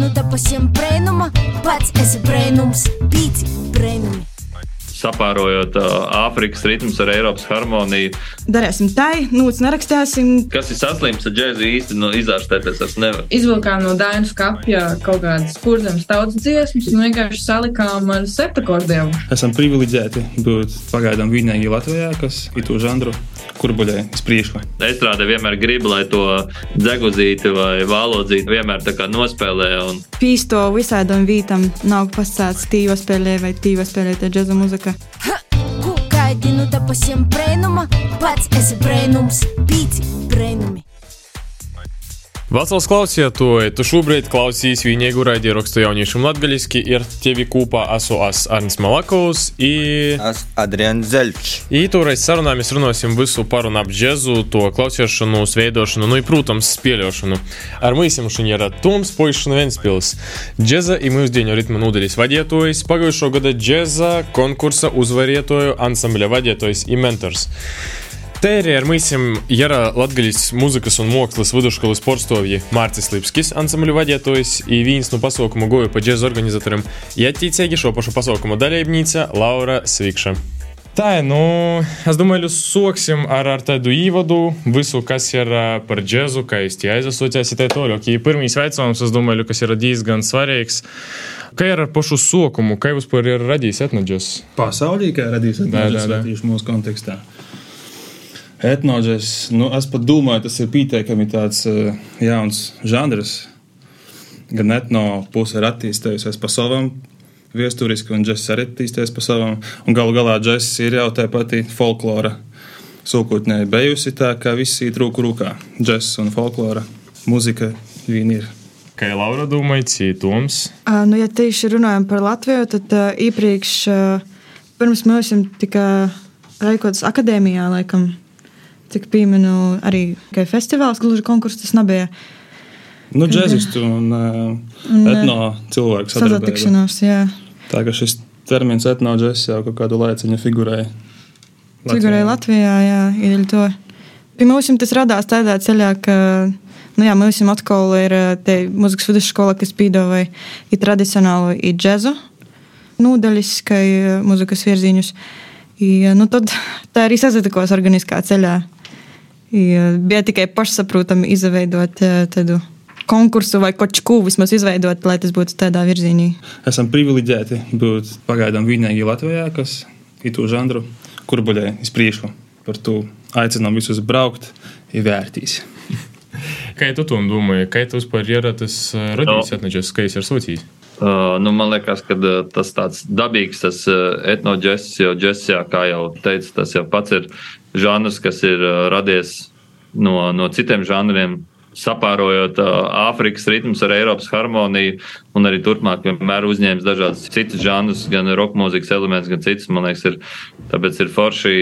nu te pasiem brēnuma, pats esi brēnums, pīci brēnumi sapārojot Āfrikas ritmus ar Eiropas harmoniju. Darīsim tai, nūts nerakstīsim. Kas ir saslims ar džēzu īsti no izārstēties, es nevaru. Izvilkām no Dainas skapja kaut kādas kurzemes tautas dziesmas un vienkārši salikām ar septakordiem. Esam privileģēti būt pagaidām vienīgi Latvijā, kas ir to žanru kurbuļai uz priekšu. Estrāde vienmēr grib, lai to dzeguzīti vai vālodzīti vienmēr tā kā nospēlē. Un... Pīsto visādam vītam nav pasāts tīva spēlē vai tīva spēlē te džeza muzika. Kūkaidinu te pasiem brēnuma, pats esi brēnums, pīci brēnumi. Vecāls klausītāji, tu šobrīd klausīs vienīgu raidierakstu jauniešiem latgaļiski, ir tevi kūpā esmu es Arnis Malakovs i... Es Adrians Zelčs. I toreiz sarunā mēs runāsim visu par un ap džezu, to klausīšanu, veidošanu, nu i, protams, spēļošanu. Ar mūsim šodien ir Toms Poišana Ventspils. Džeza i mūsdienu ritma nodaļas vadītājs, pagājušo gada džeza konkursa uzvarētoju ansambļa vadītājs i mentors. Tērija ar mīsim Jara Latgaļas muzikas un mākslas vidusskolas portstovji Mārcis Lipskis, ansambļu vadītājs, ir viens no pasaukumu goju pa džēzu organizatoriem, ja tīcēgi šo pašu pasaukumu dalībnīca Laura Svikša. Tā, nu, es domāju, sāksim ar, ar tādu īvadu, visu, kas ir par džēzu, kā īsti aizasociēs ir tā tālāk. Pirmīs veicams, es domāju, kas ir diezgan svarīgs. Kā ir ar pašu sokumu, kā vispār ir radījis etnoģis? Pasaulī, kā radījis etnoģis mūsu kontekstā. Etnoģis, nu, es pat domāju, tas ir pietiekami tāds uh, jauns žanrs. Gan etno puse ir attīstījusies pa savam, viesturiski, un džeks arī attīstījies pa savam. Un galu galā džeks ir jau tā pati folklora sūkotnē bijusi tā, ka viss ir trūku rūkā. Džeks un folklora muzika vien ir. Kā jau Laura domāja, cītums? Uh, nu, ja tieši runājam par Latviju, tad uh, iepriekš, uh, pirms mēs tika rīkots akadēmijā, laikam, cik pieminu, arī kā festivāls, gluži konkurss tas nebija. Nu, džeksistu un, un etno cilvēku satikšanās. Tā ka šis termins etno džeks jau kādu laiciņu figurēja. Figurēja Latvijā, jā, ir to. Pie mums tas radās tādā ceļā, ka nu jā, mums atkal ir te muzikas vidusskola, kas pīdāvāja i tradicionālu, i džezu nūdaļas, kā muzikas virziņus. I, nu, tad tā arī sazatikos organiskā ceļā. Ja bija tikai pašsaprotami izveidot tādu konkursu vai kaut ko vismaz izveidot, lai tas būtu tādā virzienā. Esam privileģēti būt pagaidām vienīgi Latvijā, kas ir to žanru kurbuļai iz priekšu. Par to aicinām visus braukt, ir vērtīs. Kā tu to domāji? Kā tu vispār ir tas radījis, atneģis, ka es esmu sūtījis? Uh, nu, man liekas, ka tas tāds dabīgs, tas etnoģesis, jau džesijā, kā jau teicu, tas jau pats ir žanrs, kas ir uh, radies no, no citiem žanriem, sapārojot Āfrikas uh, ritmus ar Eiropas harmoniju, un arī turpmāk vienmēr uzņēmis dažādas citas žanrus, gan roka mūzikas elements, gan citas. Man liekas, ir, tāpēc ir forši,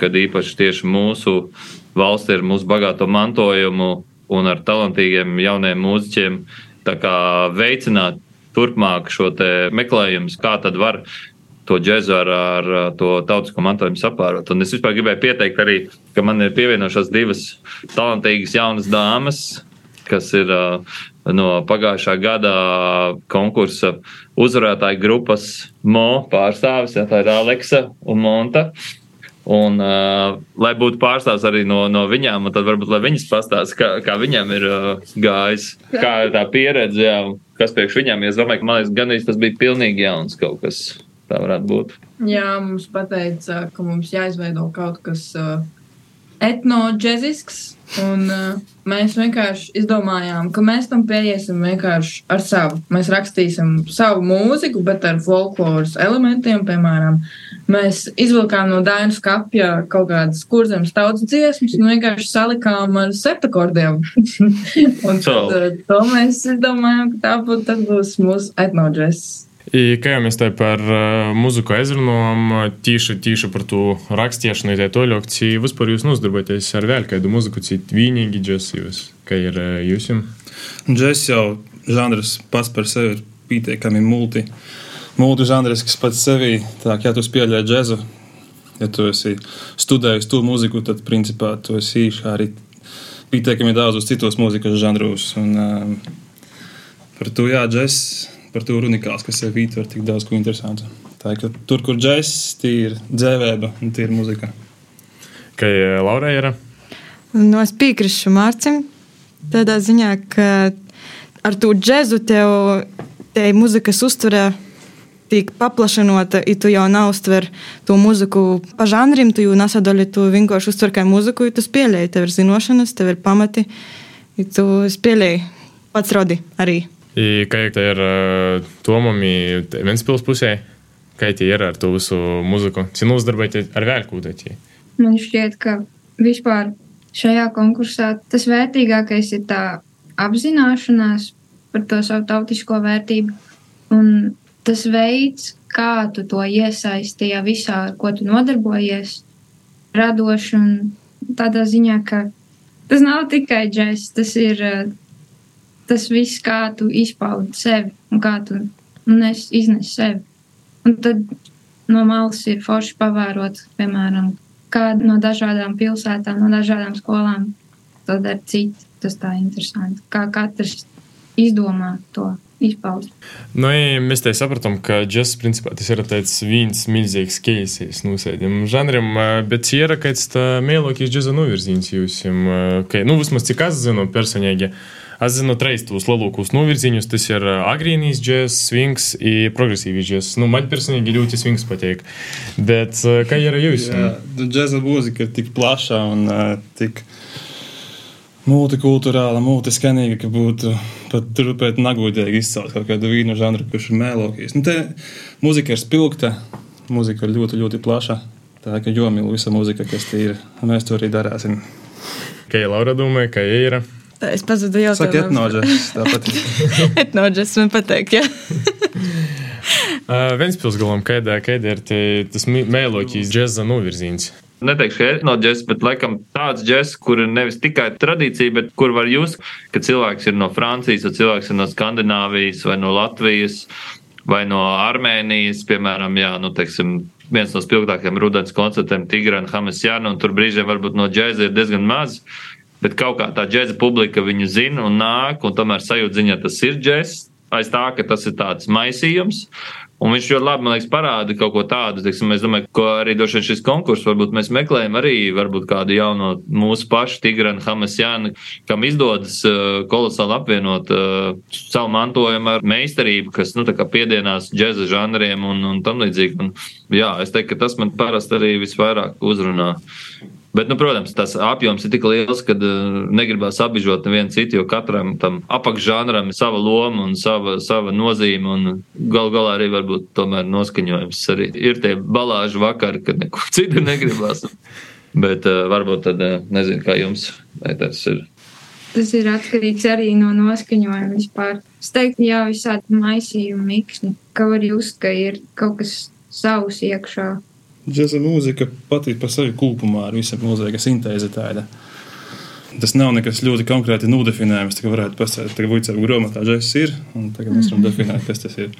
kad īpaši tieši mūsu valsts ir mūsu bagāto mantojumu un ar talantīgiem jauniem mūziķiem veicināt turpmāk šo meklējumu, kā tad var to džēzu ar, ar to tautisko mantojumu sapārot. Un es vispār gribēju pieteikt arī, ka man ir pievienojušās divas talantīgas jaunas dāmas, kas ir no pagājušā gada konkursa uzvarētāju grupas MO pārstāvis. Ja, tā ir Aleksa un Monta. Un, uh, lai būtu pārstāvs arī no, no viņām, tad varbūt viņas pastāsta, kā, kā viņām ir uh, gājis, kā ir tā pieredze, jā, kas priekš ir. Es domāju, ka man liekas, gan tas bija pilnīgi jauns kaut kas. Tā varētu būt. Jā, mums pateica, ka mums jāizveido kaut kas uh, etnoģezisks. Un, uh, mēs vienkārši izdomājām, ka mēs tam pieiesim vienkārši ar savu. Mēs rakstīsim savu mūziku, bet ar folkloras elementiem, piemēram, mēs izvilkām no Dainas kapja kaut kādas kurzemes tautas dziesmas un vienkārši salikām ar septakordiem. un tad, uh, to mēs izdomājām, ka tā būt, būs mūsu etnoģezis. I kā jau mēs te par uh, muziku aizrunājam, tīši, tīši par to rakstīšanu, tā toļok, cī vispār jūs nodarbojaties ar vēl kādu muziku, cīt vienīgi džesīvas, kā ir uh, jūs jums? Džes jau žanrs pats par sevi ir pietiekami multi, multi žanrs, kas pats sevi, tā kā tu spēlē džezu, ja tu esi studējis to mūziku, tad principā tu esi arī pietiekami daudzos citos mūzikas žanros. Un, uh, par to, jā, džeks, par to unikāls, kas sev ietver tik daudz ko interesantu. Tā ir, ka tur, kur džeks, tie ir dzēvēba un tie ir muzika. Kā Laura ir? Nu, es piekrītu Mārcim tādā ziņā, ka ar to džēzu tev te muzikas uzturē tiek paplašinota, ja tu jau neuztver to mūziku pa žanrim, tu jau nesadaļi, tu vienkārši uztver kā mūziku, ja tu spēlēji, tev ir zināšanas, tev ir pamati, ja tu spēlēji pats rodi arī. I, kā jau ir uh, Tomam, Ventspils pusē, kā tie ir ar to visu mūziku? Cik uzdarbojaties ar vēlkūtēķi? Man šķiet, ka vispār šajā konkursā tas vērtīgākais ir tā apzināšanās par to savu tautisko vērtību un tas veids, kā tu to iesaisti tajā visā, ar ko tu nodarbojies, radoši un tādā ziņā, ka tas nav tikai džeks, tas ir tas viss, kā tu izpaudi sevi un kā tu nes, iznes sevi. Un tad no malas ir forši pavērot, piemēram, kāda no dažādām pilsētām, no dažādām skolām to dara citi. Tas tā interesanti, kā katrs izdomā to izpaust. Nu, ja mēs te sapratām, ka džeks, principā, tas ir tāds viens milzīgs keisīs nosēdiem žanram, bet ir kāds mēlokis džeza novirziens jūs, ka, nu, vismaz cik es zinu personīgi. Es zinu, trīs tos lielākos novirzienus. Tas ir agrīnijas džeks, swings un progresīvs džeks. Nu, man personīgi ļoti swings patīk. Bet kā ir jūs? Jā, džeza mūzika ir tik plaša un uh, tik multikulturāla, multiskanīga, ka būtu pat turpēt nagudīgi izcelt kaut kādu vīnu žanru, kurš ir mēlokīs. Nu, te mūzika ir spilgta, mūzika ir ļoti, ļoti plaša. Tā kā jomīl visa mūzika, kas te ir, un mēs to arī darāsim. Kā jau Laura domāja, kā ir? Tā es pazudu jau Saka etnoģes, tāpat. etnoģes man patīk, jā. uh, Ventspilsgalam, kādā, kādā ir te, tas mēlokīs džeza novirziens? Neteikšu, ka etnoģēs, bet laikam tāds džeks, kur ir nevis tikai tradīcija, bet kur var just, ka cilvēks ir no Francijas, vai cilvēks ir no Skandināvijas, vai no Latvijas, vai no Armēnijas, piemēram, jā, nu, teiksim, viens no spilgtākajiem rudens koncertiem Tigrana Hamesjana, un tur brīžiem varbūt no džēza ir diezgan maz. Bet kaut kā tā džēza publika viņu zina un nāk, un tomēr sajūta ziņā tas ir džēzs. Aiz tā, ka tas ir tāds maisījums. Un viņš ļoti labi, man liekas, parāda kaut ko tādu. Teiksim, es domāju, ko arī vien šis konkurss, varbūt mēs meklējam arī varbūt kādu jaunu mūsu pašu Tigranu Hamasjānu, kam izdodas uh, kolosāli apvienot uh, savu mantojumu ar meistarību, kas, nu, tā kā piedienās džeza žanriem un, un tam līdzīgi. Un, jā, es teiktu, ka tas man parasti arī visvairāk uzrunā. Bet, nu, protams, tas apjoms ir tik liels, ka uh, negribās apbižot nevienu citu, jo katram tam apakšžanram ir sava loma un sava, sava nozīme. Galu galā arī varbūt tomēr noskaņojums arī ir tie balāžu vakari, kad neko citu negribās. Bet uh, varbūt tad uh, nezinu, kā jums tas ir. Tas ir atkarīgs arī no noskaņojuma vispār. Es teiktu, jā, visādi maisījumi, miksni, ka var just, ka ir kaut kas savs iekšā. Džeza mūzika pati par sevi kopumā ir visa mūzika sintēze tāda. Tas nav nekas ļoti konkrēti nodefinējams. Tā varētu pasakāt, ka Vujcēva grāmatā džeks ir, un tagad mēs varam definēt, kas tas ir.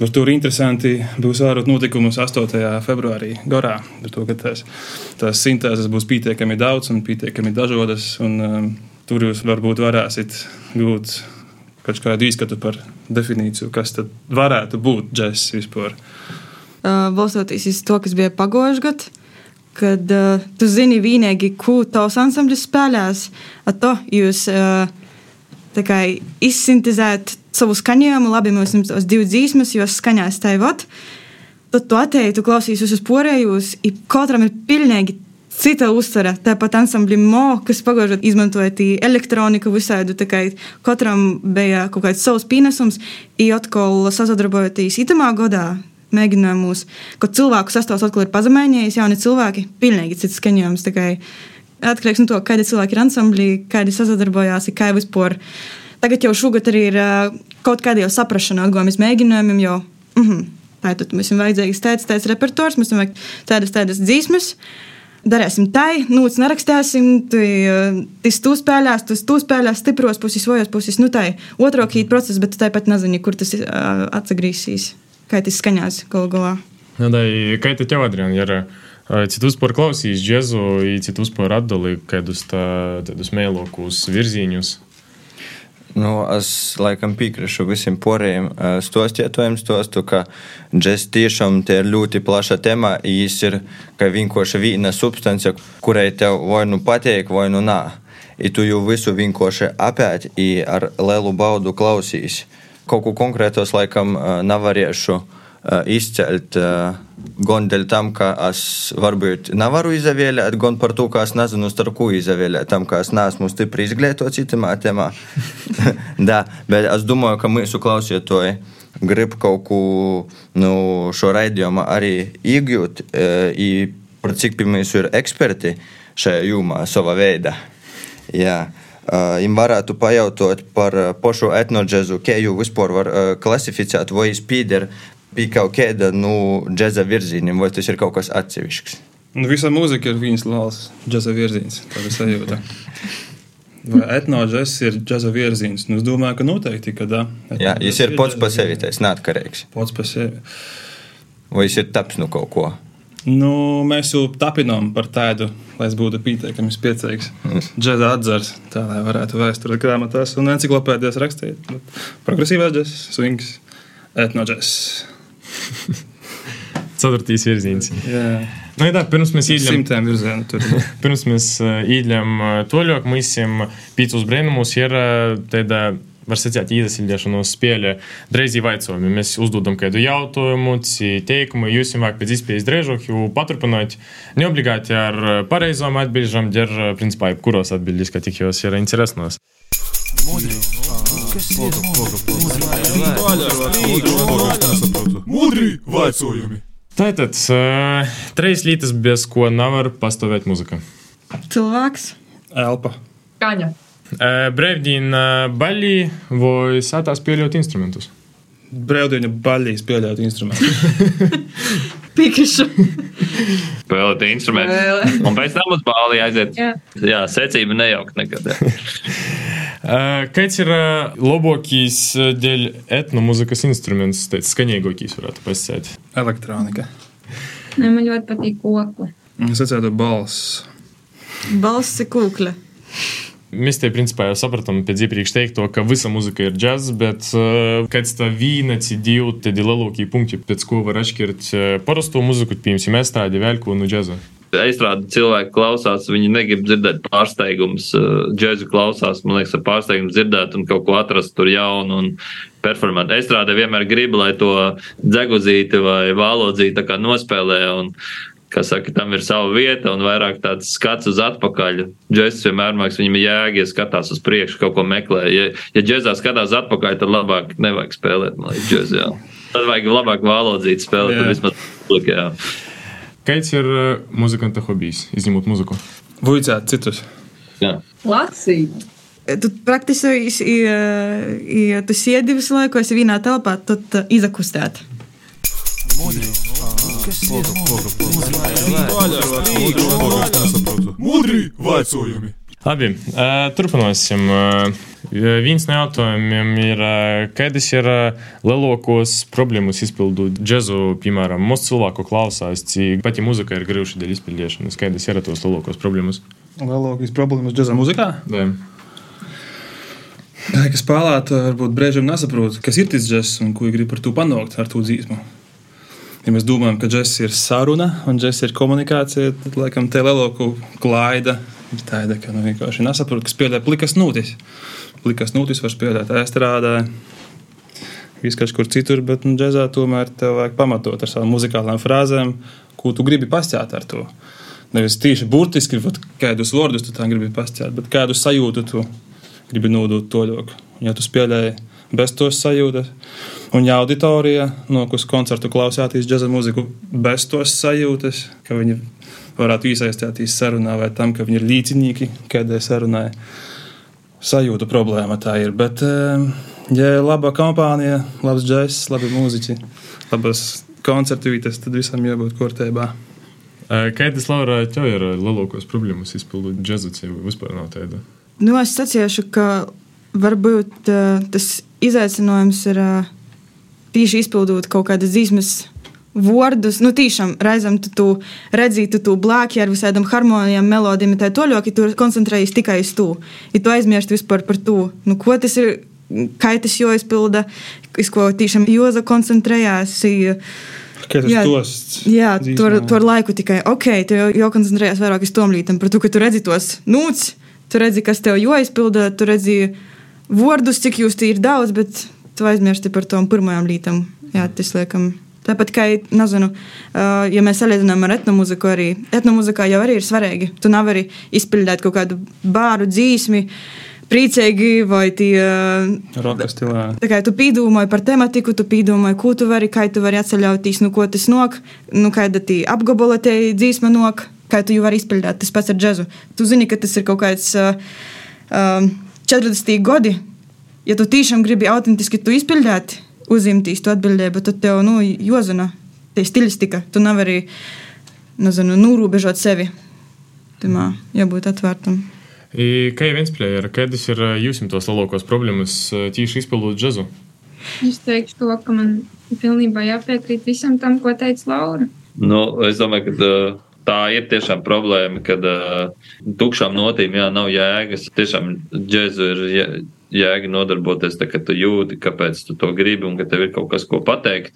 Par to ir interesanti. Būs vērot notikumus 8. februārī Gorā. To, tās, tās sintēzes būs pietiekami daudz un pietiekami dažādas. Un, um, tur jūs varbūt varēsiet gūt kaut kādu izskatu par definīciju, kas tad varētu būt džeks vispār balstoties uz to, kas bija pagājušajā gadā. Kad uh, tu zini, vienīgi, ko tavs ansamblis spēlēs, ar to jūs uh, izsintēzējat savu skaņojumu. Labi, mums ir tos divas dzīsmas, jo skaņās tā ir vot. Tad tu atēji, tu klausies uz pārējos, katram ir pilnīgi cita uztvere. Tāpat ansamblim Mo, kas pagājušajā gadā izmantoja elektroniku visādi. Katram bija kaut kāds savs pienesums, un atkal sadarbojoties itamā gadā mēģinājumus, ka cilvēku sastāvs atkal ir pazemējies, jauni cilvēki, pilnīgi cits skaņojums. Atkarīgs no to, kādi cilvēki ir ansamblī, kādi sazadarbojās, kā vispār. Tagad jau šogad arī ir kaut kāda jau saprašana atgūmis mēģinājumiem, jo mm -hmm, tā tad mums ir vajadzīgs tāds, tāds repertuārs, mums ir tādas, tādas dzīsmes. Darīsim tā, nu, nerakstīsim, tas tu spēlēs, tas tu spēlēs, stipros puses, vojos puses. Nu, tā ir otro kīta process, bet tāpat nezinu, kur tas uh, atgriezīsies kā tas skaņās galu galā. Nu, da, kā tev, Adrian, ir? Citus par klausījus džēzu, citus par atdali, kādus tādus mēlokus virziņus. Nu, es laikam piekrītu visiem poriem stostietājiem, stostu, ka džeks tiešām tie ir ļoti plaša tēma. Jis ir kā vienkārši viena substance, kurai tev vai nu patīk, vai nu nē. I tu jau visu vienkārši apēti ar lielu baudu klausīsi. Kaut ko konkrētos laikam nevarēšu izcelt. Gan dēļ tam, ka es varbūt nevaru izvēlēt, gan par to, ka es nezinu, starp ko izvēlēt. Tam, ka es neesmu stipri izglītots citamā tēmā. da, bet es domāju, ka mūsu klausītāji grib kaut ko nu, šo raidījumu arī iegūt, e, par cik pie mums ir eksperti šajā jomā, savā veidā. Jā. Uh, Viņam varētu pajautāt par pašu etnoģēzu, kā jau vispār var klasificēt, vai viņš pieder pie kaut kāda nu, džēza virziena, vai tas ir kaut kas atsevišķs. Nu, visa mūzika ir viņas liels džēza virziens, tā ir sajūta. Vai etnoģēs ir džēza virziens? Nu, es domāju, ka noteikti, ka da. Jā, viņš ir pats par sevi, tas neatkarīgs. Pats par sevi. Vai viņš ir taps no kaut ko? Nu, mēs jau tapinām par tādu, lai es būtu pietiekami spēcīgs. Džēza atzars, tā lai varētu vēsturēt grāmatās un enciklopēdijas rakstīt. Progresīvais džēzs, swings, etnoģēs. Ceturtīs virziens. Jā. Nu, jā, pirms mēs īņķam, pirms mēs īņķam toļok, mēs esam pīcus brēnumus, ir tāda, var sacīt, īdasildēšanos spēle dreizī vaicojumi. Mēs uzdodam kādu jautājumu, teikumu, jūs jums vajag pēc iespējas drēžāk, jo paturpināt neobligāti ar pareizām atbildžām, der, principā, jebkuros atbildes, ka tik jūs ir interesnos. Mudri vaicojumi! Tātad, uh, trīs lietas, bez ko nevar pastāvēt muzika. Cilvēks. Elpa. Kaņa. Uh, Brīvdiena baļī vai sātā spēlēt instrumentus. Brīvdiena baļīs spēlēt instrumentu. Pīkrišu. Spēlēt instrumentus. Spēlē. Un pēc tam uz bāli aiziet. Jā. Jā, secība nejaukt nekad. kāds ir labākais dēļ etnomūzikas instruments, tāds skanīgākais, varētu pasakāt? Elektronika. Ne, man ļoti patīk koku. Es atceros balss. Balss ir kūkle. Mēs te principā jau sapratām pēc iepriekš teikto, ka visa muzika ir džaz, bet uh, kāds tā vīna, divi tādi lielākie punkti, pēc ko var atšķirt uh, parasto muziku, piemēram, estrādi, vēlku un džazu. Aizstrādi cilvēki klausās, viņi negrib dzirdēt pārsteigumus. Džēzu klausās, man liekas, ar pārsteigumu dzirdēt un kaut ko atrast tur jaunu un performēt. Aizstrādi vienmēr grib, lai to dzeguzīti vai vālodzīti nospēlē. Un, kā saka, tam ir sava vieta un vairāk tāds skats uz atpakaļ. Džeks vienmēr mākslinieks, viņam ir jēga, ja skatās uz priekšu, kaut ko meklē. Ja, ja džekzā skatās atpakaļ, tad labāk nevajag spēlēt, liekas, džekzā. Tad vajag labāk valodzīt spēlēt, tad vismaz publikā. Kāds ir uh, muzikanta hobijs, izņemot muziku? Vuicēt citus. Jā. Lasīt. Tu praktiski, ja, ja tu sēdi visu laiku, esi vienā telpā, tad uh, izakustēt. Mudri vaicojumi! Labi, uh, turpināsim. Uh, viens no jautājumiem ir, uh, kādas ir uh, lielākās problēmas izpildot džēzu, piemēram, mūsu cilvēku klausās, cik pati muzika ir grūša dēļ izpildīšanas. Kādas ir tos lielākās problēmas? Lielākās problēmas džēza muzikā. Jā. Tā, ka spēlētāji varbūt brīžiem nesaprot, kas ir tas džeks un ko viņi grib par to panākt ar to dzīsmu. Ja mēs domājam, ka džeks ir saruna un džeks ir komunikācija, tad laikam te lielāko klaida ir tāda, ka nu, vienkārši nesaprot, ka spēlē plikas nūtis. Plikas nūtis var spēlēt ēstrādē, viss kaut kur citur, bet nu, džēzā tomēr tev vajag pamatot ar savām muzikālām frāzēm, ko tu gribi pastāstīt ar to. Nevis tieši burtiski, vat kādus vārdus tu tā gribi pastāstīt, bet kādu sajūtu tu gribi nodot to ļoti. Ja tu spēlēji bez tos sajūtas, un ja auditorija, no kuras koncertu klausāties džēza mūziku, bez tos sajūtas, ka viņi varētu iesaistīties sarunā vai tam, ka viņi ir līdzinieki kādai sarunai, sajūta problēma tā ir. Bet, eh, ja ir laba kompānija, labs džēzs, labi mūziķi, labas koncertu vietas, tad visam jābūt kārtībā. Kādas, Laura, tev ir lielākās problēmas izpildot džēzu, vai vispār nav tāda? Nu, es sacīšu, ka varbūt tas izaicinājums ir uh, tieši izpildot kaut kādas dzīsmes vārdus, nu, tiešām reizēm tu, tu redzi, tu, tu blāki ar visādām harmonijām, melodijām, tā toļo, ka tu koncentrējies tikai uz to. Ja tu aizmirsti vispār par to, nu, ko tas ir, kā tas jāizpilda, uz ko tiešām Joza koncentrējās. Jā? Jā, tur tur laiku tikai ok, tu jau, jau koncentrējies vairāk uz tom lītam, par to, ka tu redzi tos nūts, tu redzi, kas tev jāizpilda, tu redzi vārdus, cik jūs tie ir daudz, bet tu aizmirsti par tom pirmajām lītām. Jā, tas liekam. Tāpat kā, nezinu, uh, ja mēs salīdzinām ar etnomūziku, arī etnomūzikā jau arī ir svarīgi. Tu nevari izpildīt kaut kādu bāru dzīsmi, priecīgi vai tie. Stilā. Tā kā tu pīdūmoji par tematiku, tu pīdūmoji, ko tu vari, kā tu vari atceļauties, nu ko tas nok, nu kāda tī apgabala te dzīsma nok, kā tu jau vari izpildīt. Tas pats ar džezu. Tu zini, ka tas ir kaut kāds uh, um, 40 gadi. Ja tu tiešām gribi autentiski to izpildīt, uzņemties to atbildību, tad tev, nu, jozina, te stilistika. Tu nevari, nezinu, nūrūbežot sevi. Tamā jābūt atvērtam. Kā jau viens plēja, kādas ir jūsim tos lielākos problēmas tīši izpildot džezu? Es teikšu to, ka man pilnībā jāpiekrīt visam tam, ko teica Laura. Nu, es domāju, ka uh, tā ir tiešām problēma, kad uh, tukšām notīm jā, nav jēgas. Tiešām džēzu ir jē- jēga nodarboties, tā, ka tu jūti, kāpēc tu to gribi un ka tev ir kaut kas, ko pateikt.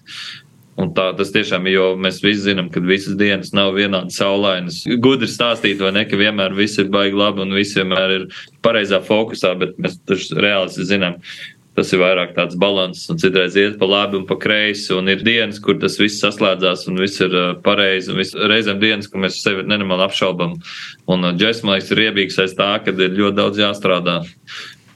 Un tā tas tiešām ir, jo mēs visi zinām, ka visas dienas nav vienādas saulainas. Gudri stāstīt, vai ne, ka vienmēr viss ir baigi labi un viss vienmēr ir pareizā fokusā, bet mēs taču reāli zinām, tas ir vairāk tāds līdzsvars, un citreiz iet pa labi un pa kreisi. Un ir dienas, kur tas viss saslēdzās, un viss ir uh, pareizi. viss- Reizēm dienas, kur mēs sevi nenormāli apšaubām. Un uh, džesmaiks ir iebīgs aiz tā, ka ir ļoti daudz jāstrādā.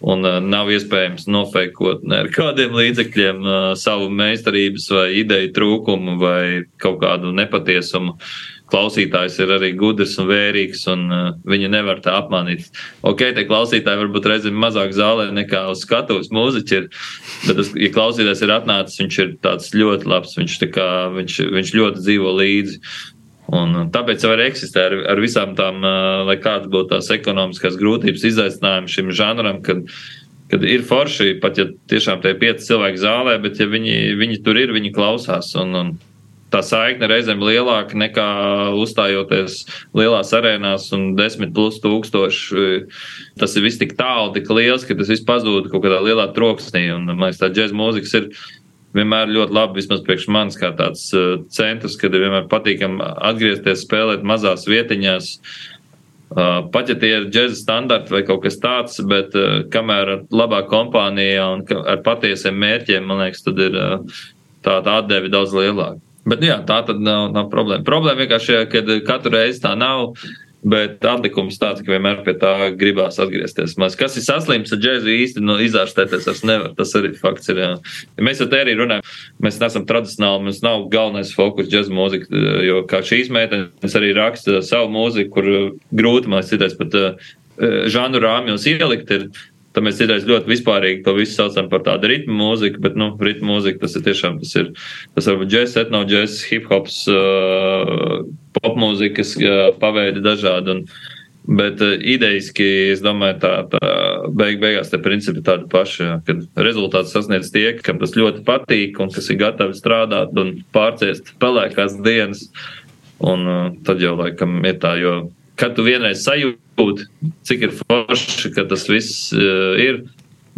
Un uh, nav iespējams nofeikot ne ar kādiem līdzekļiem uh, savu meistarības vai ideju trūkumu vai kaut kādu nepatiesumu. Klausītājs ir arī gudrs un vērīgs, un uh, viņi nevar tā apmānīt. Ok, tie klausītāji varbūt reizēm mazāk zālē nekā uz skatuves mūziķi ir, bet, tas, ja klausītājs ir atnācis, viņš ir tāds ļoti labs, viņš, kā, viņš, viņš ļoti dzīvo līdzi. Un uh, tāpēc jau arī eksistē ar, ar visām tām, uh, lai kādas būtu tās ekonomiskās grūtības, izaicinājumi šim žanram, kad, kad ir forši, pat ja tiešām tie pieci cilvēki zālē, bet ja viņi, viņi tur ir, viņi klausās. Un, un tā saikne reizēm lielāka nekā uzstājoties lielās arēnās un desmit plus tūkstoši. Tas ir viss tik tālu, tik liels, ka tas viss pazūd kaut kādā lielā troksnī. Un, man liekas, tā džēzus mūzikas ir vienmēr ļoti labi, vismaz priekš manis, kā tāds uh, centrs, kad ir vienmēr patīkami atgriezties, spēlēt mazās vietiņās. Uh, pat ja tie ir džēza standarti vai kaut kas tāds, bet uh, kamēr ar labā kompānijā un ar patiesiem mērķiem, man liekas, tad ir tā, tā atdeve daudz lielāka. Bet nu jā, tā tad nav, nav problēma. Problēma vienkārši ir, ka katru reizi tā nav. Bet atlikums tāds, ka vienmēr pie tā gribās atgriezties. Maz, kas ir saslims ar džēzu īsti no izārstēties, tas nevar. Tas arī fakts ir. Jā. Mēs jau te arī runājam, mēs neesam tradicionāli, mums nav galvenais fokus džēzu mūzika, jo kā šīs meitenes arī raksta savu mūziku, kur grūti man citais pat uh, žanru rāmjos ielikt. Ir, Tad mēs citreiz ļoti vispārīgi to visu saucam par tādu ritmu mūziku, bet, nu, ritmu mūzika tas ir tiešām, tas ir, tas var būt džēs, etno džēs, hip hops, uh, popmūzikas uh, paveidi dažādi. Un, bet uh, idejiski, es domāju, tā, tā beig, beigās tie principi ir tādi paši, jā, kad rezultāts sasniedz tie, kam tas ļoti patīk un kas ir gatavi strādāt un pārciest pelēkās dienas. Un uh, tad jau laikam ir tā, jo kad tu vienreiz sajūti, cik ir forši, ka tas viss uh, ir,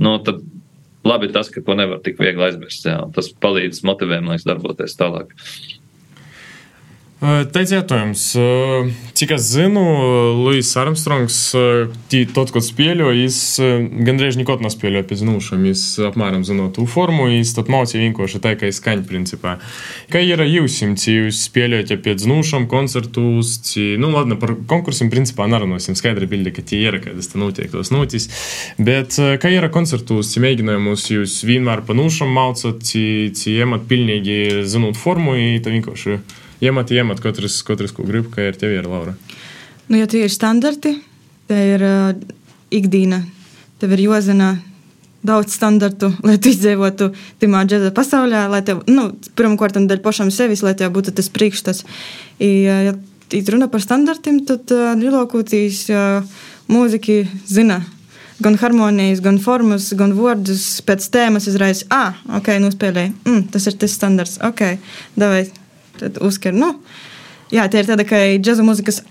nu, tad labi tas, ka to nevar tik viegli aizmirst. Jā. Tas palīdz motivēt, lai darboties tālāk. Teicētojums, cik es zinu, Luis Armstrongs, tot, ko spēļo, viņš gandrīz nekad nespēļoja pēc nūšiem. Viņš apmēram zina to formu, viņš tad mācīja vienkārši tā, kā izskaņa principā. Kā ir jūs, ci jūs spēļojat pēc nūšiem, koncertus, ci, nu, ladna, par konkursiem principā nerunāsim, skaidri bildi, ka tie ir, kādas tā notiek tos notis. Bet kā ir koncertus, ci mēģinājumus jūs vienmēr pa nūšiem mācot, ci, ci iemat pilnīgi zinot formu, tā vienkārši. Iemat, iemat, katrs, katrs ko grib, kā ir tev ir, Laura. Nu, ja tie ir standarti, tie ir uh, ikdiena. Tev ir jāzina daudz standartu, lai tu izdzīvotu tajā džēza pasaulē, lai tev, nu, pirmkārt, dēļ pašam sevis, lai tev būtu tas priekšstats. I, ja runa par standartiem, tad uh, lielākoties uh, mūziķi zina. Gan harmonijas, gan formas, gan vārdus pēc tēmas izraisa. Ah, ok, nospēlēja. Mm, tas ir tas standarts. Ok, davai tad uzskar, nu, jā, tie ir tāda kā džēza muzikas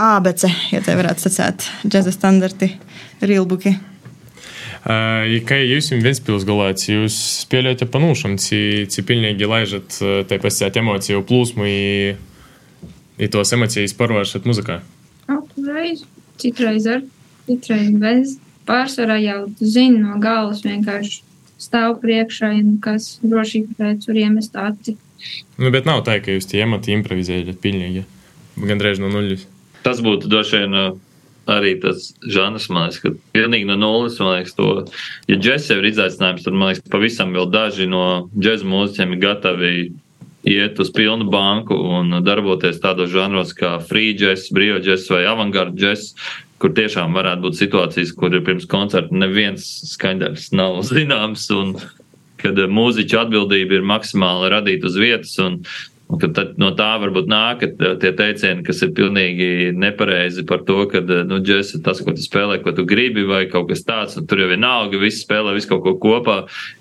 ABC, ja tā varētu sacēt, džēza standarti, rilbuki. Uh, kā jūs jums Ventspils galāts, jūs spēlējat panūšam, cik pilnīgi laižat tai pasēt emociju plūsmu i, i tos emocijas parvēršat muzikā? Reiz, citreiz ar, citreiz bez. Pārsvarā jau zini no galvas vienkārši stāv priekšā, ja nu kas drošīgi pēc tur iemest aci. Nu, bet nav tā, ka jūs tie emati improvizējat pilnīgi, gandrīz no nulles. Tas būtu droši vien arī tas žanrs, liekas, ka pilnīgi no nulles, man liekas, to, ja džeks jau ir izaicinājums, tad, man liekas, pavisam vēl daži no džēza mūziķiem ir gatavi iet uz pilnu banku un darboties tādos žanros kā free jazz, brīvā jazz vai avangārda jazz, kur tiešām varētu būt situācijas, kur ir pirms koncerta neviens skaņdarbs nav zināms un kad mūziķa atbildība ir maksimāli radīt uz vietas un Un tad no tā varbūt nāk tie teicieni, kas ir pilnīgi nepareizi par to, ka nu, džeks ir tas, ko tu spēlē, ko tu gribi, vai kaut kas tāds. Tur jau vienalga, visi spēlē visu kaut ko kopā,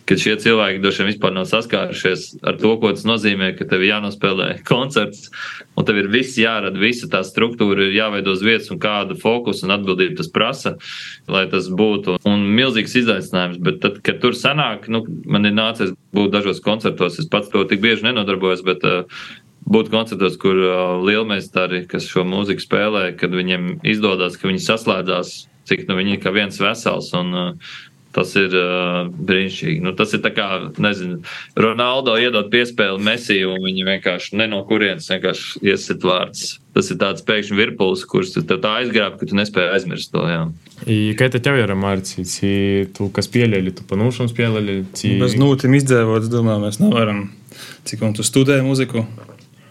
ka šie cilvēki droši vien vispār nav saskārušies ar to, ko tas nozīmē, ka tev jānospēlē koncerts, un tev ir viss jārada, visa tā struktūra ir jāveido uz vietas, un kādu fokusu un atbildību tas prasa, lai tas būtu. Un milzīgs izaicinājums, bet tad, kad tur sanāk, nu, man ir nācies būt dažos koncertos, es pats to tik bieži nenodarbojos, bet uh, būt koncertos, kur uh, lielmeistari, kas šo mūziku spēlē, kad viņiem izdodas, ka viņi saslēdzās, cik nu viņi ir viens vesels. Un, uh, Tas ir uh, brīnišķīgi. Nu, tas ir kā, nezinu, Ronaldo iedod piespēli Mesiju, un viņi vienkārši ne no kurienes vienkārši iesit vārds. Tas ir tāds pēkšņi virpulis, kurš tev tā aizgrāb, ka tu nespēji aizmirst to. Jā. И какая-то tev ir Mārcis, tu kas pieļauj, tu panūšam spēlēji. Bez nūtīm izdzīvot, es domāju, mēs nevaram. Cik un tu studē muziku,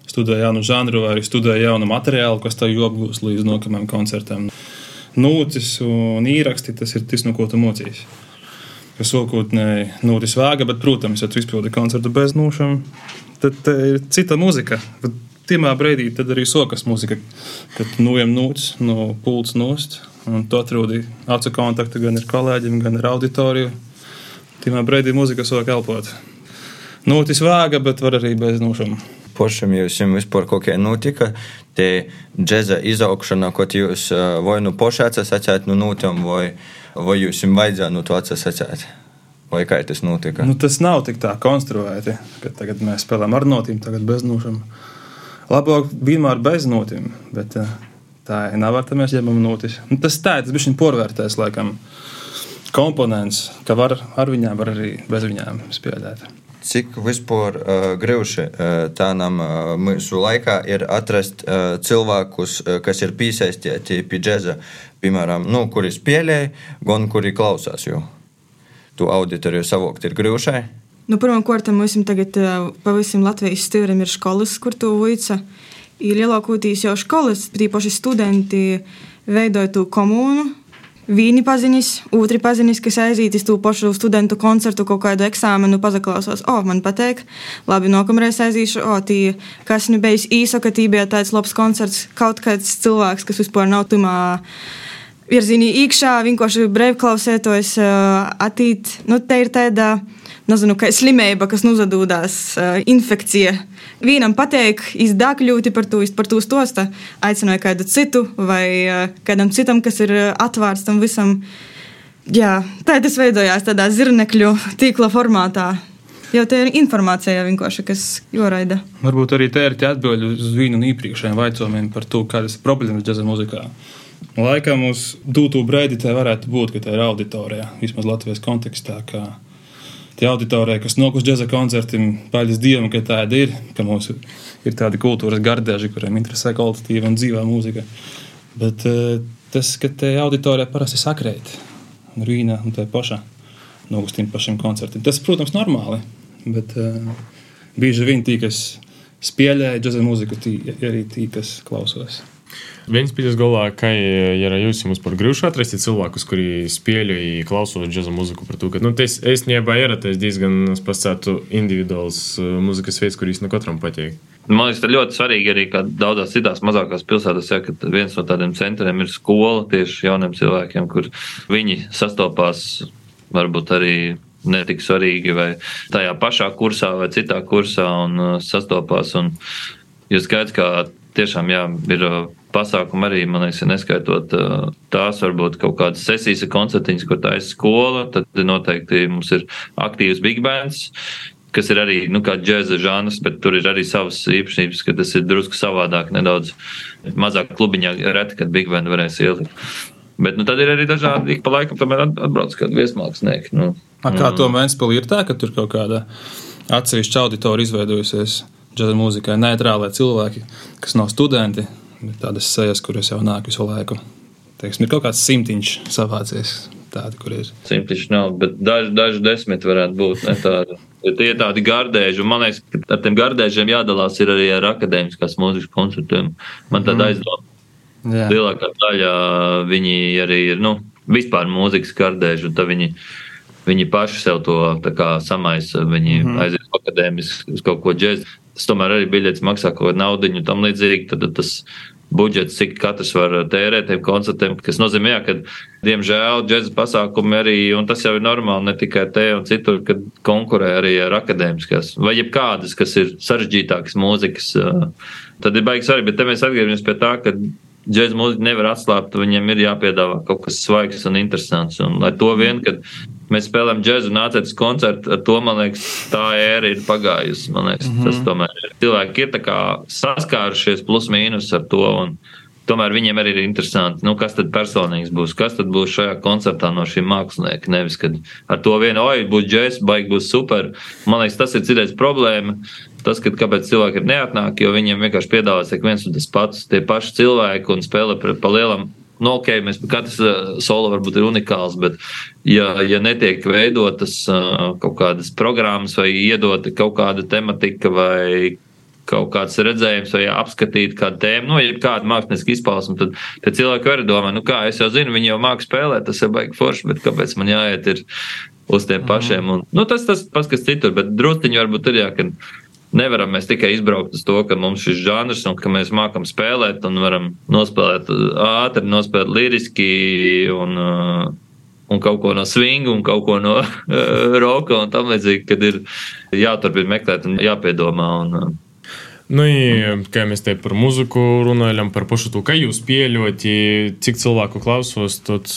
studē jaunu žanru, vai arī studē jaunu materiālu, kas tev apgūs līdz nākamajam koncertam. Nūcis un īraksti tas ir tas, no ko tu mocies. Kas sākotnēji nūtis vāga, bet, protams, ja tu izpildi koncertu bez nūšām, tad ir cita muzika. Bet Timā brīdī tad arī sokas muzika, kad nojam nūts no pults nost, un tu atrodi acu kontaktu gan ar kolēģiem, gan ar auditoriju. Timā brīdī muzika sāk elpot. Nūtis vāga, bet var arī bez nūšām pašam jums vispār kaut kā notika, tie džēza izaugšana, ko jūs vai nu paši atsasacāt no nūtiem, vai, vai jums vajadzēja no to atsasacāt? Vai kā tas notika? Nu, tas nav tik tā konstruēti, ka tagad mēs spēlējam ar notīm, tagad bez nūšām. Labāk vienmēr bez notīm, bet tā nav ar tā mēs ņemam notis. Nu, tas tā, tas bija porvērtēs laikam komponents, ka var ar viņām, var arī bez viņām spēlēt. Cik vispār uh, grūti uh, tādam uh, mūsu laikā ir atrast uh, cilvēkus, uh, kas ir piesaistīti pie džēza, piemēram, nu, kuri spēlē, gan kuri klausās. Jo tu auditoriju savākt ir grūti. Nu, Pirmkārt, mums tagad pavisam Latvijas stūrim ir skolas, kur tu uica. Ir lielākoties jau skolas, tīpaši studenti veidoja to komunu, Vīni paziņas, otri paziņas, kas aiziet uz to pašu studentu koncertu, kaut kādu eksāmenu, pazaklausās, o, oh, man patīk, labi, nākamreiz aizīšu, o, oh, tī, kas nu bijis īsa, ka tī bija tāds labs koncerts, kaut kāds cilvēks, kas vispār nav tumā virzienī iekšā, vienkārši brīvklausētos, attīt, nu, te ir tāda nezinu, kā slimība, kas nozadūdās, infekcija. Vienam pateik, izdākļūti par to, par to stosta, aicināja kādu citu vai kādam citam, kas ir atvērts tam visam. Jā, tā tas veidojās tādā zirnekļu tīkla formātā. Jau tā ir informācija, vienkārši, kas joraida. Varbūt arī tā ir atbilde uz vienu no iepriekšējiem jautājumiem par to, kādas ir problēmas džēza mūzikā. Laikam uz dūtu brīdi tā varētu būt, ka tā ir auditorija, vismaz Latvijas kontekstā. Kā tie auditorija, kas nokus džēza koncertiem, paļas dievam, ka tāda ir, ka mums ir tādi kultūras gardēži, kuriem interesē kvalitatīva un dzīvā mūzika. Bet eh, tas, ka te auditorija parasti sakrēt, un rīna un tā paša nokus tiem pašiem koncertiem, tas, protams, normāli, bet uh, bieži vien tī, kas spēlē džēza mūziku, tī, arī tī, kas klausās. Viens pēc galā, ka ir jūs jums par grūšu atrast cilvēkus, kuri spēļoja klausot džēza mūziku par to, ka, nu, tas īstenībā ir tas diezgan spascētu individuāls mūzikas veids, kurīs no katram patīk. Man liekas, tas ļoti svarīgi arī daudzās citās mazākās pilsētās, ja, ka viens no tādiem centriem ir skola tieši jauniem cilvēkiem, kur viņi sastopās varbūt arī netik svarīgi, vai tajā pašā kursā vai citā kursā un uh, sastopās. Un jūs skaidrs, ka tiešām jā, ir uh, pasākumi arī, man liekas, neskaitot uh, tās, varbūt kaut kādas sesijas, koncertiņas, kur tā ir skola, tad noteikti mums ir aktīvs big bands. Kas ir arī nu, kā džēza žanrs, bet tur ir arī savas īpašības, ka tas ir drusku savādāk, nedaudz mazāk klubiņā, reti, kad big band varēs ielikt. Bet nu, tad ir arī dažādi, ik pa laikam tomēr atbrauc kādi viesmākslinieki. Nu, A, kā to Vēnspilī ir tā, ka tur kaut kāda atsevišķa auditorija izveidojusies džēza mūzikai, neitrālai cilvēki, kas nav studenti, bet tādas sejas, kuras jau nāk visu laiku. Teiksim, ir kaut kāds simtiņš savācies. Tādi, kur ir. Simtiņš nav, bet daži, daži desmit varētu būt. Ne, tādi. Ja tie ir tādi gardēži, un man liekas, ka ar tiem gardēžiem jādalās ir arī ar akadēmiskās mūzikas koncertiem. Man tāda mm. aizdoma. Jā. Lielākā daļa viņi arī ir nu, vispār mūzikas gardēži, un tad viņi, viņi paši sev to tā kā samaisa. Viņi mm -hmm. aiziet akadēmiski uz kaut ko džēzu. Tas tomēr arī biļets maksā kaut kādu naudu un tam līdzīgi. Tad tas budžets, cik katrs var tērēt tiem koncertiem, kas nozīmē, jā, ka, diemžēl, džēzus pasākumi arī, un tas jau ir normāli, ne tikai te un citur, kad konkurē arī ar akadēmiskās, vai jebkādas, kas ir sarežģītākas mūzikas, tad ir baigs arī, bet te mēs atgriežamies pie tā, ka džēzus mūziku nevar atslābt, viņam ir jāpiedāvā kaut kas svaigs un interesants, un lai to vien, kad mēs spēlējam džēzu un uz koncertu, ar to, man liekas, tā ēra ir pagājusi. Man liekas, mm -hmm. tas tomēr ir. Cilvēki ir saskārušies plus mīnus ar to. Un, Tomēr viņiem arī ir interesanti, nu, kas tad personīgs būs, kas tad būs šajā koncertā no šiem māksliniekiem. Nevis, kad ar to vienu, oi, būs džeks, baigi būs super. Man liekas, tas ir citreiz problēma. Tas, ka, kāpēc cilvēki ir neatnāk, jo viņiem vienkārši piedāvās ik viens un tas pats, tie paši cilvēki un spēlē pa lielam nu, ok, mēs katrs solo varbūt ir unikāls, bet ja, ja netiek veidotas kaut kādas programmas vai iedota kaut kāda tematika vai kaut kāds redzējums vai apskatīt kādu tēmu, nu, ja kāda mākslinieka izpausme, tad, tad cilvēki arī domā, nu kā, es jau zinu, viņi jau māks spēlēt, tas ir baigi forši, bet kāpēc man jāiet uz tiem pašiem? Un, nu, tas tas pats, kas citur, bet drusciņi varbūt ir jā, ka nevaram mēs tikai izbraukt uz to, ka mums šis žanrs un ka mēs mākam spēlēt un varam nospēlēt ātri, nospēlēt liriski un, uh, un kaut ko no swinga un kaut ko no roka un tam līdzīgi, kad ir jāturpina meklēt un jāpiedomā. Un, uh, Nu, i, kā mēs te par muziku runājam, par pašu to, kā jūs pieļaujat, cik cilvēku klausos, tad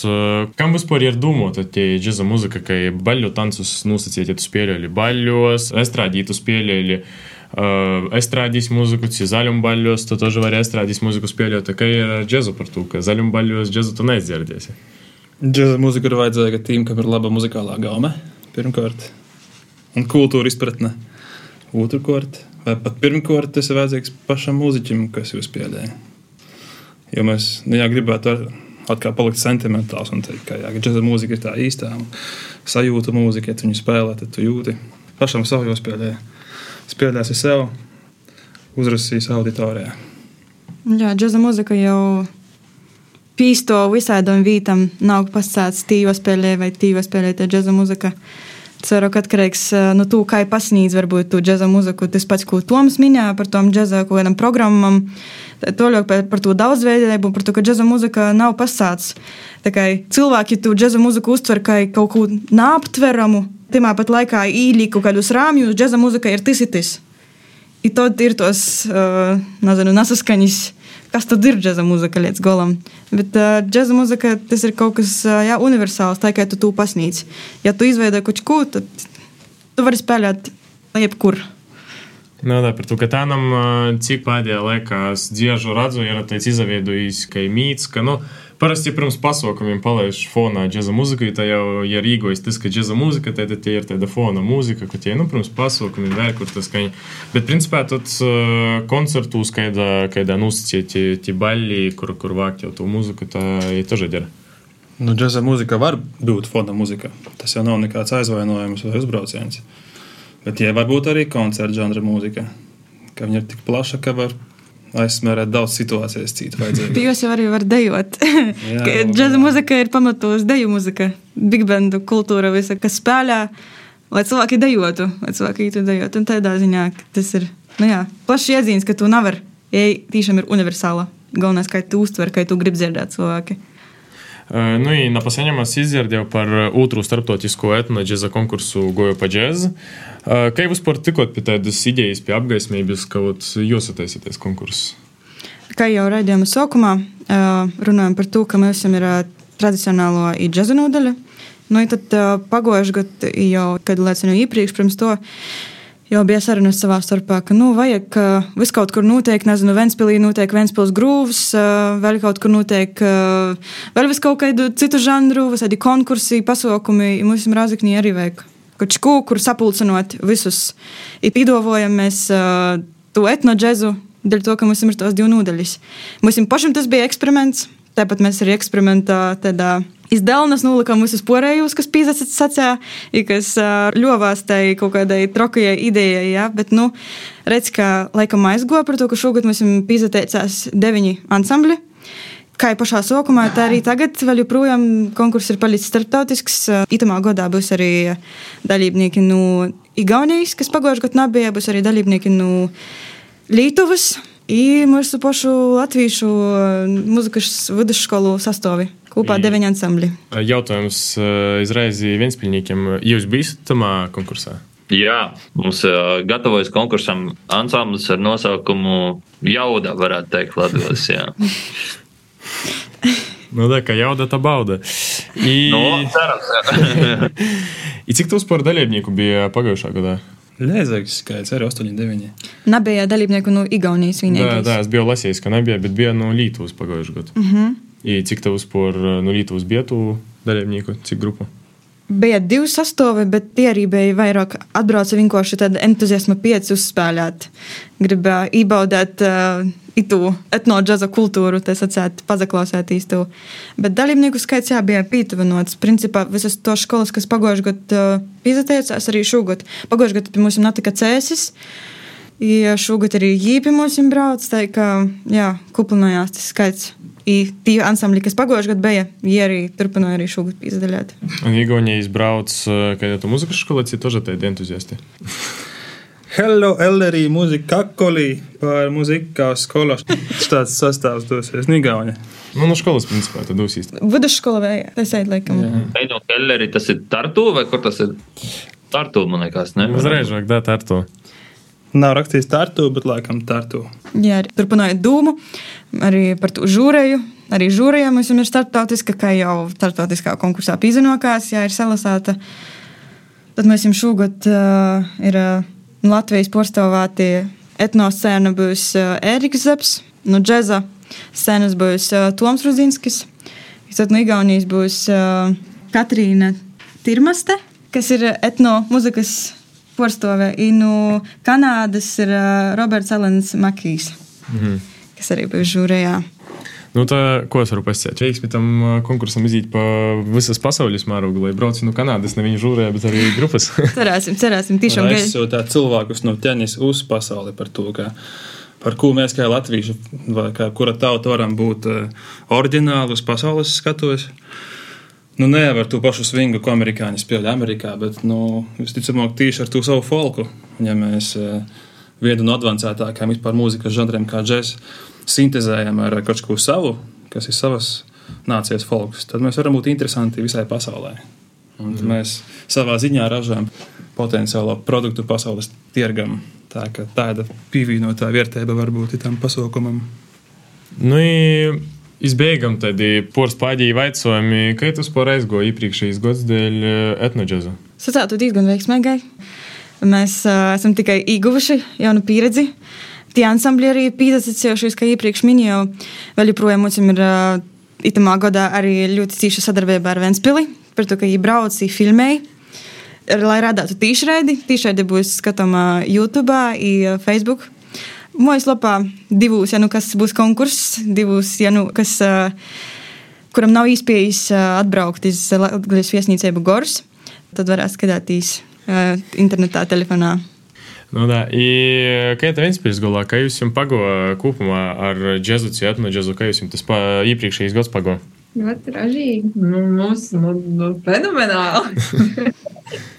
kam vispār ir domāt, tie džeza muzika, ka baļu tancus nosacīt, ja tu spēļoji baļos, estrādītu spēļoji. Uh, estrādīs mūziku, ci zaļumbaļos, tu тоже vari estrādīs mūziku spēlēt, tā kā ir džezu par to, ka zaļumbaļos džezu tu neizdzirdēsi. Džeza mūzika ir vajadzīga tīm, kam ir laba muzikālā gaume, pirmkārt, un kultūra izpratne, otrkārt Vai pat pirmkārt tas ir vajadzīgs pašam mūziķim, kas jūs piedēja. Jo mēs nu, jā, gribētu atkal palikt sentimentāls un teikt, ka jā, džēza mūzika ir tā īstā sajūta mūzika, ja tu viņu spēlē, tad tu jūti pašam savu jau spēlē. Spēlēsi sev, uzrasīs auditorijā. Jā, džēza mūzika jau pīsto visādam vītam nav pasāts tīva spēlē vai tīva spēlē tā džēza mūzika. Uh, ceru, ka atkarīgs no tā, kā pasniedz varbūt to džēza mūziku. Tas pats, ko Toms minēja par tom džēza kaut kādam programmam, to ļoti par, par to daudzveidību, par to, ka džēza mūzika nav pasāts. Cilvēki to džēza mūziku uztver kā kaut ko neaptveramu, timā pat laikā īlīku kādus rāmjus, džēza mūzika ir tas. I tad ir tos, uh, nezinu, nesaskaņas kas tad ir džēza mūzika līdz galam. Bet uh, džēza mūzika tas ir kaut kas uh, jā, universāls, tā kā tu to pasniedz. Ja tu izveido kaut ko, tad tu vari spēlēt jebkur. Nu, tā, par to, ka tādam, cik pēdējā laikā es dziežu redzu, ir izveidojis, ka ir mīts, ka, nu, Parasti pirms pasākumiem palaidu fonā džēza mūziku. Tā jau ja rīkojas tas, ka džēza mūzika tad tie ir tāda fona mūzika, ka tie nu, pirms pasākumiem vēl kur tas skaņa. Bet principā tas eh, koncertus, kad nosacīti tie baļļi, kur, kur vākt jau to mūziku, tā ir taža dara. Nu, džēza mūzika var būt fona mūzika. Tas jau nav nekāds aizvainojums vai uzbrauciens. Bet tie var būt arī koncerta žanra mūzika. Ka viņa ir tik plaša, ka var aizsmērēt daudz situācijas, citu vajadzēja. Jūs jau arī varat dejot. Džēza muzika ir pamatos deju muzika, big bandu kultūra, visa, kas spēlē, lai cilvēki dejotu, lai cilvēki ītu dejot. Un tādā ziņā tas ir nu jā, plašs iezīmes, ka tu nevari, ja tiešām ir universāla. Galvenais, kā tu uztver, kā tu gribi dzirdēt cilvēki. Uh, nu, i nepasaņemas izdzirdēju par otru starptautisko etnoģeza konkursu Goju pa džēzu. Uh, kā jūs par tikot pie tādas idejas, pie apgaismības, ka ot, jūs attaisīties konkursu? Kā jau raidījuma sākumā, uh, runājam par to, ka mēs esam ir uh, tradicionālo džēza nodaļa. Nu, i tad uh, pagājušajā gadā jau kādu liecinu iepriekš, pirms to jau bija sarunas savā starpā, ka nu, vajag, ka viss kaut kur notiek, nezinu, Ventspīlī notiek Ventspils grūvs, vēl kaut kur notiek vēl vis kaut kādu citu žanru, visādi konkursi, pasaukumi, mums Rāzaknī arī vajag. Kaut ko, kur sapulcinot visus, ir pīdovojam mēs to etnoģezu, dēļ to, ka mums ir tos divi nodaļas. Mums pašam tas bija eksperiments, tāpat mēs arī eksperimentā tādā izdevnas nolikām visus porējus, kas pīzats sacīja, kas ļovās tai kaut kādai trokajai idejai, ja? bet, nu, redz, ka laikam aizgoja par to, ka šogad mums ir pīzateicās deviņi ansambļi. Kā jau pašā sākumā, tā arī tagad vēl joprojām konkurss ir palicis starptautisks. Itamā gadā būs arī dalībnieki no Igaunijas, kas pagājušajā gadā nebija, būs arī dalībnieki no Lietuvas. I mūsu pašu latviešu muzikas vidusskolu sastāvi. Kopā deviņi ansambļi. Jautājums uh, izreiz vienspīļniekiem. Jūs bijat tamā konkursā? Jā, mums uh, gatavojas konkursam ansamblis ar nosaukumu Jauda, varētu teikt, Latvijas. Jā. Nu, tā kā jauda, tā bauda. I, No, cerams, jā. I cik tūs par dalībnieku bija pagājušā gadā? Lēzēks skaits arī 8, 9. Nebija dalībnieku no Igaunijas Jā, vienīgais. tā, es biju lasījis, ka nebija, bet bija no Lītuvas pagājušā gada. Mm -hmm. I cik tavs par no Lītuvas bija tu dalībnieku, cik grupu? Bija divi sastāvi, bet bija vairāk atbrauca vienkārši tādu entuziasma pieci uzspēlēt. Gribēja iebaudīt uh, itu etnoģaza kultūru, tā sacēt, pazaklausētīs to. Bet dalībnieku skaits jā, bija pītuvinots. Principā visas to skolas, kas pagājušajā gadā uh, izteicās, arī šogad. Pagājušajā gadā mums notika cēsis. Ja šogad arī jī pie mums brauc, tā kā, jā, kuplinājās tas skaits. I tie ansambļi, kas pagājušajā gadā bija, viņi arī turpināja arī šogad izdaļāt. Un Igaunija izbrauc, kad tu muzikas skolā, cik toža tādi entuziasti. Hello, Ellerī, mūzika kakolī par mūzikā skolā. Tāds sastāvs dosies Nigauņa. Nu, no skolas, principā, tad dosīs. Vidusskola vai tas ir laikam. Eino Kelleri, tas ir Tartu vai kur tas ir? Tartu, man liekas, ne? Uzreiz vajag dāt ar to. Nav rakstīts tartu, bet laikam tartu. Jā, arī turpinājot dūmu, arī par to žūrēju. Arī žūrējā mums ir starptautiska, kā jau starptautiskā konkursā pīzinokās, jā, ir salasāta. Tad mēs jums šogad uh, ir uh, Latvijas porstāvāti etnoscēna būs uh, Ēriks Zeps, no džeza scēnas būs uh, Toms Ruzinskis, tad no Igaunijas būs uh, Katrīna Tirmaste, kas ir etno muzikas porcelāna. No Kanādas ir uh, Roberts Alans Makijs, mm -hmm. kas arī bija žūrējā. Nu, tā, ko es varu pasakāt? Veiksmi tam konkursam iziet pa visas pasaules mērogu, lai braucu no Kanādas, ne viņa žūrē, bet arī grupas. Cerēsim, cerēsim, tiešām gaidām. aizsūtīt cilvēkus no tenisa uz pasauli par to, ka, par ko mēs kā latvieši, vai kā, kura tauta varam būt uh, oriģināli uz pasaules skatuves. Nu, nevar to pašu svingu, ko amerikāņi spēlē Amerikā, bet, nu, visticamāk, tieši ar to savu folku. Ja mēs uh, vienu no advancētākajiem vispār mūzikas žanriem, kā džeks, sintēzējam ar kaut ko savu, kas ir savas nācijas folks, tad mēs varam būt interesanti visai pasaulē. Un mm. Mēs savā ziņā ražojam potenciālo produktu pasaules tirgam. Tā ka tāda pievienotā vērtība var būt tam pasaukumam. nu, i, izbeigam tādi porcelāna jautājumi, kā tu vispār aizgoji iepriekšējais gads dēļ ā, etnoģeza. Sacētu diezgan veiksmīgai. Mēs uh, esam tikai ieguvuši jaunu pieredzi. Tie ansambļi arī pīzasacījušies, kā iepriekš minēju. Vēl joprojām mums ir uh, itamā gadā arī ļoti cīša sadarbība ar Ventspili. Par to, ka viņi brauc, viņi filmēja. Lai rādītu tīšraidi, tīšraidi būs skatāma YouTube, i Facebook. Mājaslapā divos, ja nu kas būs konkurss, divos, ja nu kas, kuram nav iespējas atbraukt uz Latvijas viesnīcību Gors, tad varēs skatīties internetā, telefonā. Nu, tā, i, kā tev inspirēs galā, kā jūs jums pago kopumā ar džezu, cietnu džezu, kā jūs jums tas pa, iepriekšējais gads pago? Ļoti ražīgi. Nu, mums nu, nu, fenomenāli.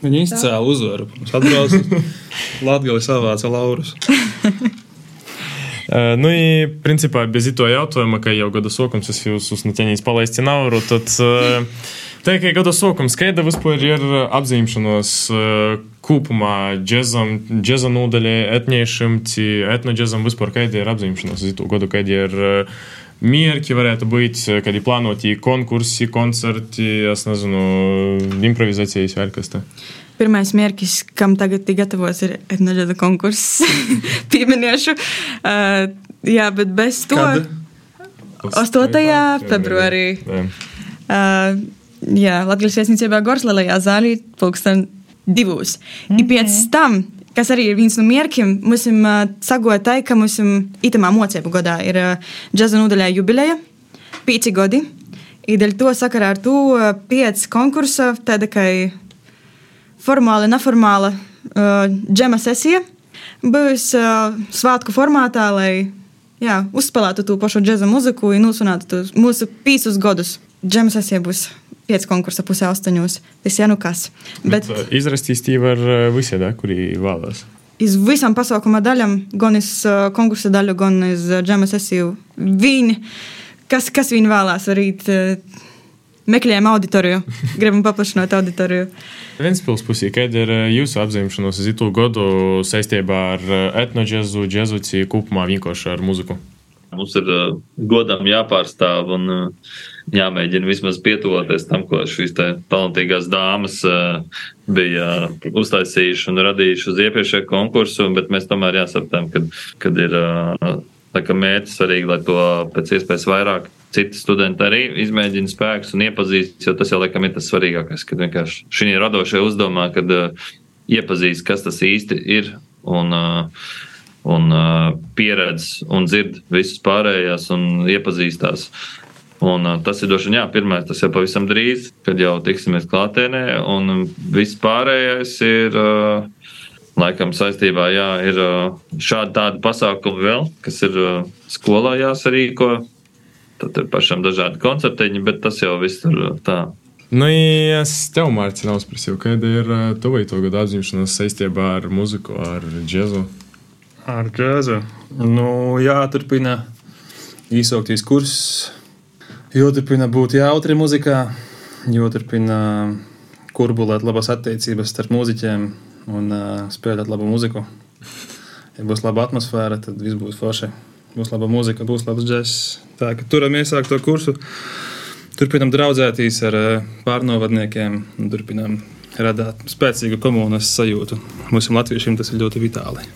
Viņi izcēla uzvaru. Mums atbrauc Latvijas savāca laurus. Uh, nu, i, principā, bez to jautājuma, ka jau gada sākums es jūs uznetenīs palaisti nauru, tad uh, tā kā gada sākums, kāda vispār ir apzīmšanos uh, kopumā džezam, džeza nodaļai, etniešiem, etno džezam vispār, kāda ir apzīmšanos to gadu, kāda ir uh, mierki varētu būt, kad ir plānoti konkursi, koncerti, es nezinu, improvizācijas vēl kas tā. Pirmais mērķis, kam tagad ir gatavos, ir etnoģēda konkurss. Pieminēšu. Uh, jā, bet bez to. Kad? 8. februārī. Uh, jā, Latvijas viesnīcībā Gorslēlajā zālī pulksten divos. Mm -hmm. Pēc tam, kas arī ir viens no ir uh, sagoja tai, ka mums itamā mocību godā ir džaza nodaļā jubileja, pīci godi. I dēļ to sakarā ar to pieci konkursa, tāda kā formāla, neformāla džema sesija. Būs svētku formātā, lai jā, uzspēlētu to pašu džēza muziku un tos mūsu pīsus gadus. Džema sesija būs pieci konkursa pusē astoņos. Tas jau nu kas. Bet, Bet izrastīs tī var uh, visi, da, kuri vēlas. Iz visam pasaukuma daļam, gan iz uh, konkursa daļu, gan iz uh, džema sesiju. Viņi, kas, kas viņi vēlās, arī uh, meklējam auditoriju, gribam paplašināt auditoriju. Ventspils pusī, kāda ir uh, jūsu apzīmēšanos uz itu gadu saistībā ar uh, etnoģezu, džezuci, kopumā vienkārši ar muziku? Mums ir uh, godam jāpārstāv un uh, jāmēģina vismaz pietuvoties tam, ko šīs talantīgās dāmas uh, bija uztaisījuši un radījuši uz iepriekšējo konkursu, bet mēs tomēr jāsaprotam, kad, kad ir uh, mērķis svarīgi, lai to pēc iespējas vairāk citi studenti arī izmēģina spēkus un iepazīst, jo tas jau laikam ir tas svarīgākais, kad vienkārši šī radošajā uzdevumā, kad uh, iepazīst, kas tas īsti ir un, uh, un uh, pieredz un dzird visas pārējās un iepazīstās. Un, uh, tas ir droši vien, jā, pirmais, tas jau pavisam drīz, kad jau tiksimies klātienē, un viss pārējais ir. Uh, Laikam saistībā jā, ir uh, šādi tādi pasākumi vēl, kas ir uh, skolā jāsarīko, Tad ir pašam dažādi koncertiņi, bet tas jau viss tur tā. Nu, es tev, Mārcis, prasīju, kāda ir tuvai to gadu atzīšanās saistībā ar muziku, ar džēzu? Ar džēzu. Nu, jāturpina īsākties kurs, jāturpina būt jautri muzikā, jāturpina kurbulēt labas attiecības starp mūziķiem un uh, spēlēt labu muziku. Ja būs laba atmosfēra, tad viss būs forši būs laba mūzika, būs labs džeks. Tā kā turam iesākt to kursu, turpinam draudzēties ar pārnovadniekiem un turpinam radīt spēcīgu komunas sajūtu. Mums, latviešiem, tas ir ļoti vitāli.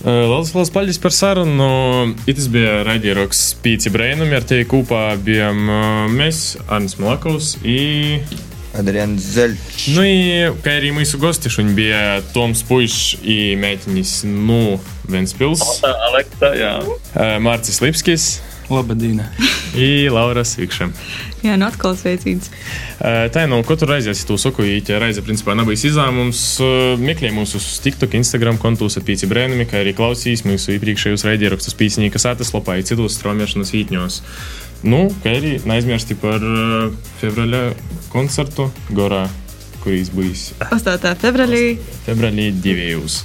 Lielas, lielas paldies par sarunu. Tas bija raidījums Pīci Brainam, ar tevi kopā bijām mēs, Arnis Malakovs. I... Adrians Zeļš. Nu, i, kā arī mūsu gosti, šodien bija Toms Puišs un Mētiņš no Ventspils. Aleksa, jā. Mārcis Lipskis. Labadīna. I Laura Svikšana. Jā, nu atkal sveicīts. Tā nu, katru reizi es to saku, ja reize principā nebija izņēmums. Meklējiet mūsu uz TikTok, Instagram kontos ar pīci brēnumi, kā arī klausīs mūsu iepriekšējos raidījumos pīcīnīkas ateslapā, ir citos straumēšanas vītņos. Nu, kā arī neaizmirsti par uh, februāra koncertu Gorā, kurīs bijis 8. februārī. Februārī divējus.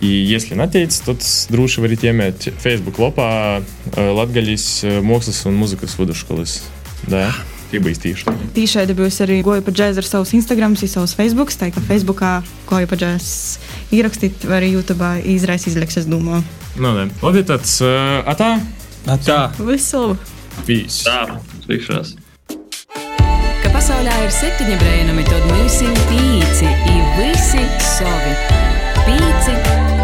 Iesli neteicis, tad droši varat iemēt Facebook lapā Latvijas mākslas un mūzikas vidusskolas. Tieši tīši. Tīšai būs arī goja pa džēzu ar savus Instagram, savus Facebook. Tā kā Facebookā goja pa džēzu ierakstīt, vai arī YouTube izraisa izliekas, es domāju. Nu, no, labi, tad uh, atā. Atā. Visu. Visu. Tā, tikšanās. Ka pasaulē ir septiņi brēnumi, tad mums ir tīci, ir visi savi. Pīci brēnumi.